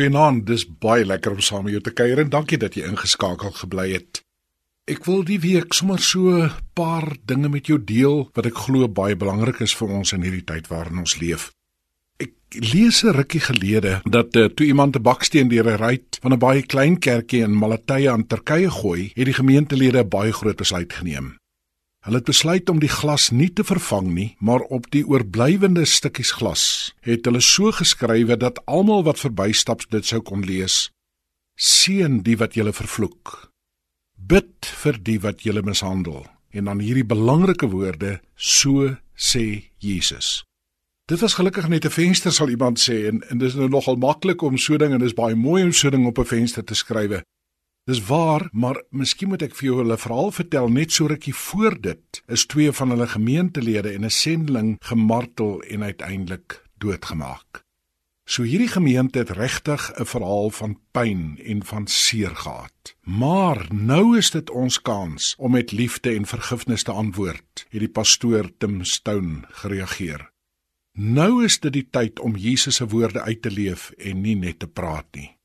Goeienaand, dis baie lekker om saam met jou te kuier en dankie dat jy ingeskakel gebly het. Ek wil die week sommer so 'n paar dinge met jou deel wat ek glo baie belangrik is vir ons in hierdie tyd waarin ons leef. Ek lees 'n rukkie gelede dat uh, toe iemand 'n baksteen deur 'n ruit van 'n baie klein kerkie in Malatya aan Turkye gooi, het die gemeentelede 'n baie groot besluit geneem. Hulle het besluit om die glas nie te vervang nie, maar op die oorblywende stukkies glas het hulle so geskrywe dat almal wat verbystap dit sou kon lees: Seën die wat julle vervloek. Bid vir die wat julle mishandel. En dan hierdie belangrike woorde: So sê Jesus. Dit was gelukkig net 'n venster sal iemand sê en en dis nou nogal maklik om so ding en dis baie mooi om so ding op 'n venster te skrywe. Dis waar, maar miskien moet ek vir jou hulle verhaal vertel net so rukkie voor dit. Is twee van hulle gemeentelede en 'n sendeling gemartel en uiteindelik doodgemaak. So hierdie gemeente het regtig 'n verhaal van pyn en van seer gehad. Maar nou is dit ons kans om met liefde en vergifnis te antwoord, het die pastoor Tim Stone gereageer. Nou is dit die tyd om Jesus se woorde uit te leef en nie net te praat nie.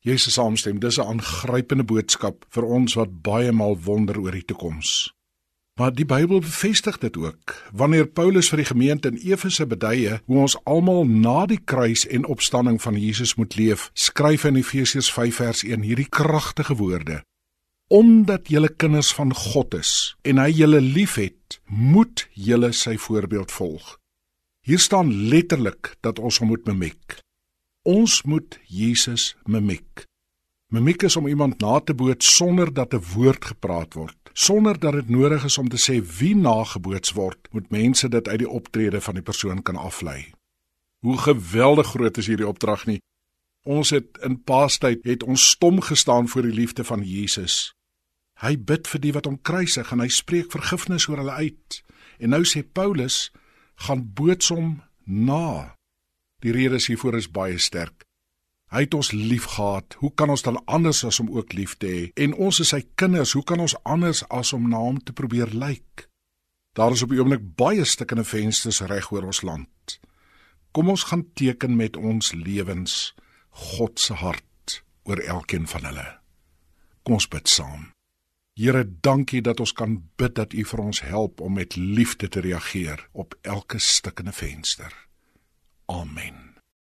Jesus saamstem, dis 'n aangrypende boodskap vir ons wat baie maal wonder oor die toekoms. Maar die Bybel bevestig dit ook. Wanneer Paulus vir die gemeente in Efese beduie hoe ons almal na die kruis en opstanding van Jesus moet leef, skryf hy in Efesiërs 5 vers 1 hierdie kragtige woorde: Omdat julle kinders van God is en hy julle liefhet, moet julle sy voorbeeld volg. Hier staan letterlik dat ons hom moet mimiek. Ons moet Jesus mimiek. Mimiek is om iemand na te boot sonder dat 'n woord gepraat word. Sonder dat dit nodig is om te sê wie nageboots word, moet mense dit uit die optrede van die persoon kan aflei. Hoe geweldig groot is hierdie opdrag nie. Ons het in Paastyd het ons stom gestaan voor die liefde van Jesus. Hy bid vir die wat hom kruisig en hy spreek vergifnis oor hulle uit. En nou sê Paulus, gaan boots hom na. Die rede is hiervoor is baie sterk. Hy het ons liefgehad. Hoe kan ons dan anders as om ook lief te hê? En ons is sy kinders. Hoe kan ons anders as om na hom te probeer lyk? Daar is op die oomblik baie stukkende vensters reg oor ons land. Kom ons gaan teken met ons lewens God se hart oor elkeen van hulle. Kom ons bid saam. Here, dankie dat ons kan bid dat U vir ons help om met liefde te reageer op elke stukkende venster. Amen.